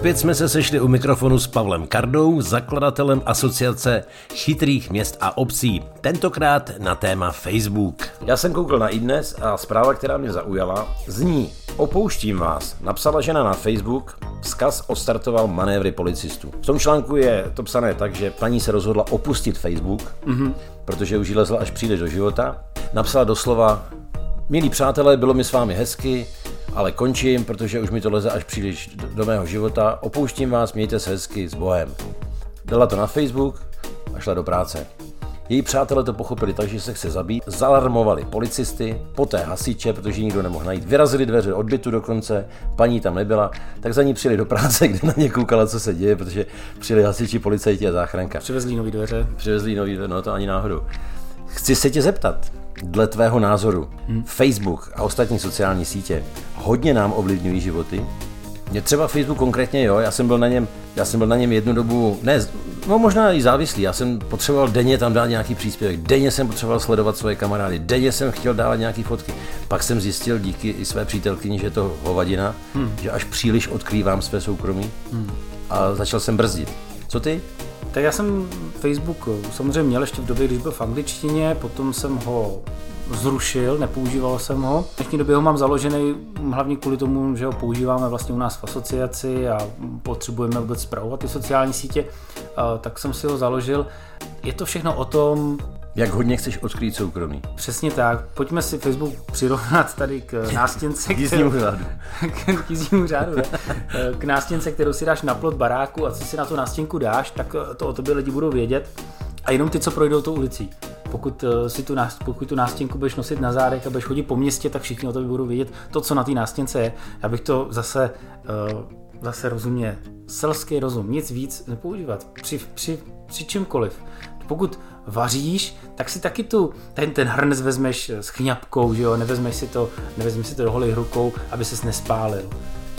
Opět jsme se sešli u mikrofonu s Pavlem Kardou, zakladatelem asociace chytrých měst a obcí. Tentokrát na téma Facebook. Já jsem koukal na iDnes a zpráva, která mě zaujala, zní Opouštím vás, napsala žena na Facebook, vzkaz odstartoval manévry policistů. V tom článku je to psané tak, že paní se rozhodla opustit Facebook, mm-hmm. protože už jí lezla až příliš do života. Napsala doslova, milí přátelé, bylo mi s vámi hezky, ale končím, protože už mi to leze až příliš do, mého života. Opouštím vás, mějte se hezky s Bohem. Dala to na Facebook a šla do práce. Její přátelé to pochopili tak, že se chce zabít, zalarmovali policisty, poté hasiče, protože nikdo nemohl najít, vyrazili dveře od bytu dokonce, paní tam nebyla, tak za ní přijeli do práce, kde na ně koukala, co se děje, protože přijeli hasiči, policajti a záchranka. Přivezli nový dveře. Přivezli nový dveře, no to ani náhodou. Chci se tě zeptat, dle tvého názoru, hmm. Facebook a ostatní sociální sítě hodně nám ovlivňují životy? Mě třeba Facebook konkrétně, jo, já jsem byl na něm, já jsem byl na něm jednu dobu, ne, no možná i závislý, já jsem potřeboval denně tam dát nějaký příspěvek, denně jsem potřeboval sledovat svoje kamarády, denně jsem chtěl dávat nějaký fotky. Pak jsem zjistil díky i své přítelkyni, že je to hovadina, hmm. že až příliš odkrývám své soukromí hmm. a začal jsem brzdit. Co ty? Tak já jsem Facebook samozřejmě měl ještě v době, když byl v angličtině, potom jsem ho zrušil, nepoužíval jsem ho. V dnešní době ho mám založený hlavně kvůli tomu, že ho používáme vlastně u nás v asociaci a potřebujeme vůbec zpravovat ty sociální sítě, tak jsem si ho založil. Je to všechno o tom, jak hodně chceš odkrýt soukromí. Přesně tak. Pojďme si Facebook přirovnat tady k nástěnce. k jízdnímu řádu. k jízdnímu řádu, ne? K nástěnce, kterou si dáš na plot baráku a co si na tu nástěnku dáš, tak to o tobě lidi budou vědět. A jenom ty, co projdou tou ulicí. Pokud, eh, si tu, pokud tu nástěnku budeš nosit na zádech a budeš chodit po městě, tak všichni o tobě budou vědět to, co na té nástěnce je. Já bych to zase, zase rozumně, selský rozum, nic víc nepoužívat. Při, při, při čemkoliv. Pokud vaříš, tak si taky tu, ten, ten hrnec vezmeš s chňapkou, že jo, nevezmeš si to, nevezmeš si to do holých rukou, aby ses nespálil.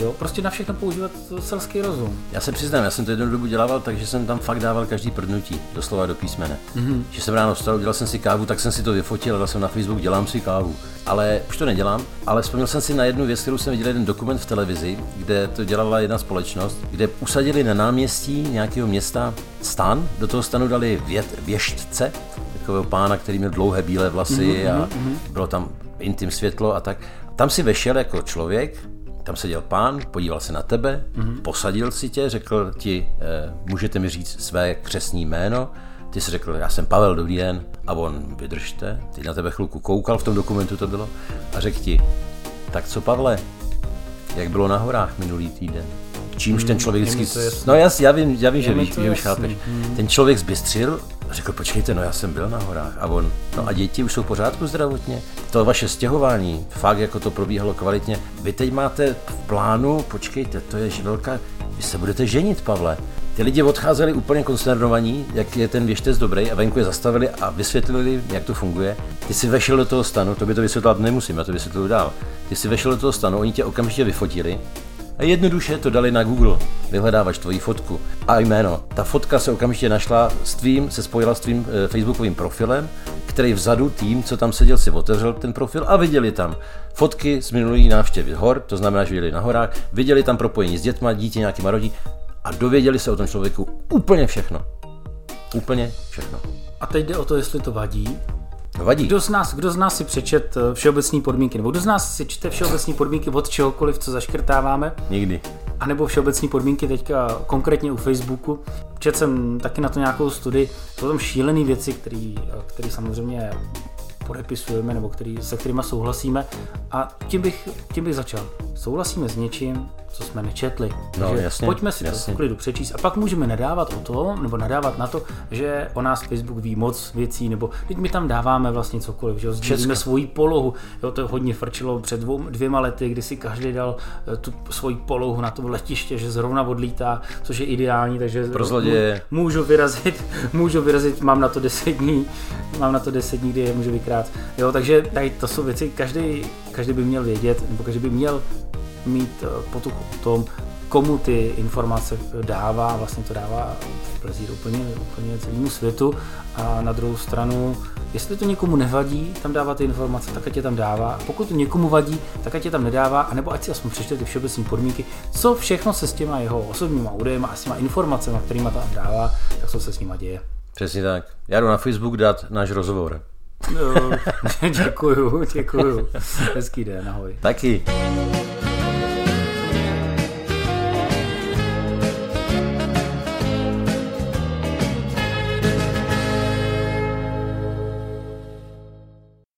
Jo, prostě na všechno používat selský rozum. Já se přiznám, já jsem to jednu dobu dělával, takže jsem tam fakt dával každý prdnutí, doslova do písmene. Mm-hmm. Že jsem ráno vstal, dělal jsem si kávu, tak jsem si to vyfotil, dal jsem na Facebook, dělám si kávu. Ale už to nedělám, ale vzpomněl jsem si na jednu věc, kterou jsem viděl jeden dokument v televizi, kde to dělala jedna společnost, kde usadili na náměstí nějakého města stan, do toho stanu dali vět, věštce, takového pána, který měl dlouhé bílé vlasy mm-hmm, a mm-hmm. bylo tam intim světlo a tak. Tam si vešel jako člověk, tam seděl pán, podíval se na tebe, mm-hmm. posadil si tě, řekl ti, eh, můžete mi říct své křesní jméno, ty jsi řekl, já jsem Pavel, dobrý den, a on, vydržte, ty na tebe chvilku koukal, v tom dokumentu to bylo, a řekl ti, tak co Pavle, jak bylo na horách minulý týden? Čímž ten hmm, člověk vždycky... No já, já vím, já vím že víš, že už chápeš. Hmm. Ten člověk zbystřil řekl, počkejte, no já jsem byl na horách. A on, no a děti už jsou v pořádku zdravotně? To vaše stěhování, fakt jako to probíhalo kvalitně. Vy teď máte v plánu, počkejte, to je velká, vy se budete ženit, Pavle. Ty lidi odcházeli úplně konsternovaní, jak je ten věštec dobrý a venku je zastavili a vysvětlili, jak to funguje. Ty si vešel do toho stanu, to by to vysvětlovat nemusím, já to vysvětluju dál. Ty si vešel do toho stanu, oni tě okamžitě vyfotili jednoduše to dali na Google. Vyhledávaš tvoji fotku a jméno. Ta fotka se okamžitě našla s tvým, se spojila s tvým e, facebookovým profilem, který vzadu tým, co tam seděl, si otevřel ten profil a viděli tam fotky z minulý návštěvy hor, to znamená, že byli na horách, viděli tam propojení s dětma, dítě nějaký marodí a dověděli se o tom člověku úplně všechno. Úplně všechno. A teď jde o to, jestli to vadí, Vadí. Kdo z nás, kdo z nás si přečet eh, všeobecné podmínky, nebo kdo z nás si čte všeobecné podmínky od čehokoliv, co zaškrtáváme? Nikdy. A nebo všeobecné podmínky teďka konkrétně u Facebooku. Četl jsem taky na to nějakou studii, jsou tam šílené věci, které samozřejmě podepisujeme nebo který, se kterými souhlasíme a tím bych, tím bych začal. Souhlasíme s něčím, co jsme nečetli. No, Takže jasně, pojďme si jasně. to v klidu přečíst a pak můžeme nadávat o to, nebo nadávat na to, že o nás Facebook ví moc věcí, nebo teď my tam dáváme vlastně cokoliv, že sdílíme svoji polohu. Jo, to hodně frčilo před dvou, dvěma lety, kdy si každý dal eh, tu svoji polohu na tom letiště, že zrovna odlítá, což je ideální, takže Pro můžu vyrazit, můžu vyrazit, mám na to deset dní, mám na to deset dní, kdy je můžu vykrát. Jo, takže tady to jsou věci, každý, každý by měl vědět, nebo každý by měl mít eh, potuchu o tom, komu ty informace dává, vlastně to dává plezír úplně, úplně celému světu a na druhou stranu, jestli to někomu nevadí tam dávat ty informace, tak ať je tam dává. Pokud to někomu vadí, tak ať je tam nedává, anebo ať si aspoň přečte ty všeobecné podmínky, co všechno se s těma jeho osobníma údajem a s těma informacemi, kterými tam dává, tak co se s nima děje. Přesně tak. Já jdu na Facebook dát náš rozhovor. No, děkuju, děkuju. Hezký den, ahoj. Taky.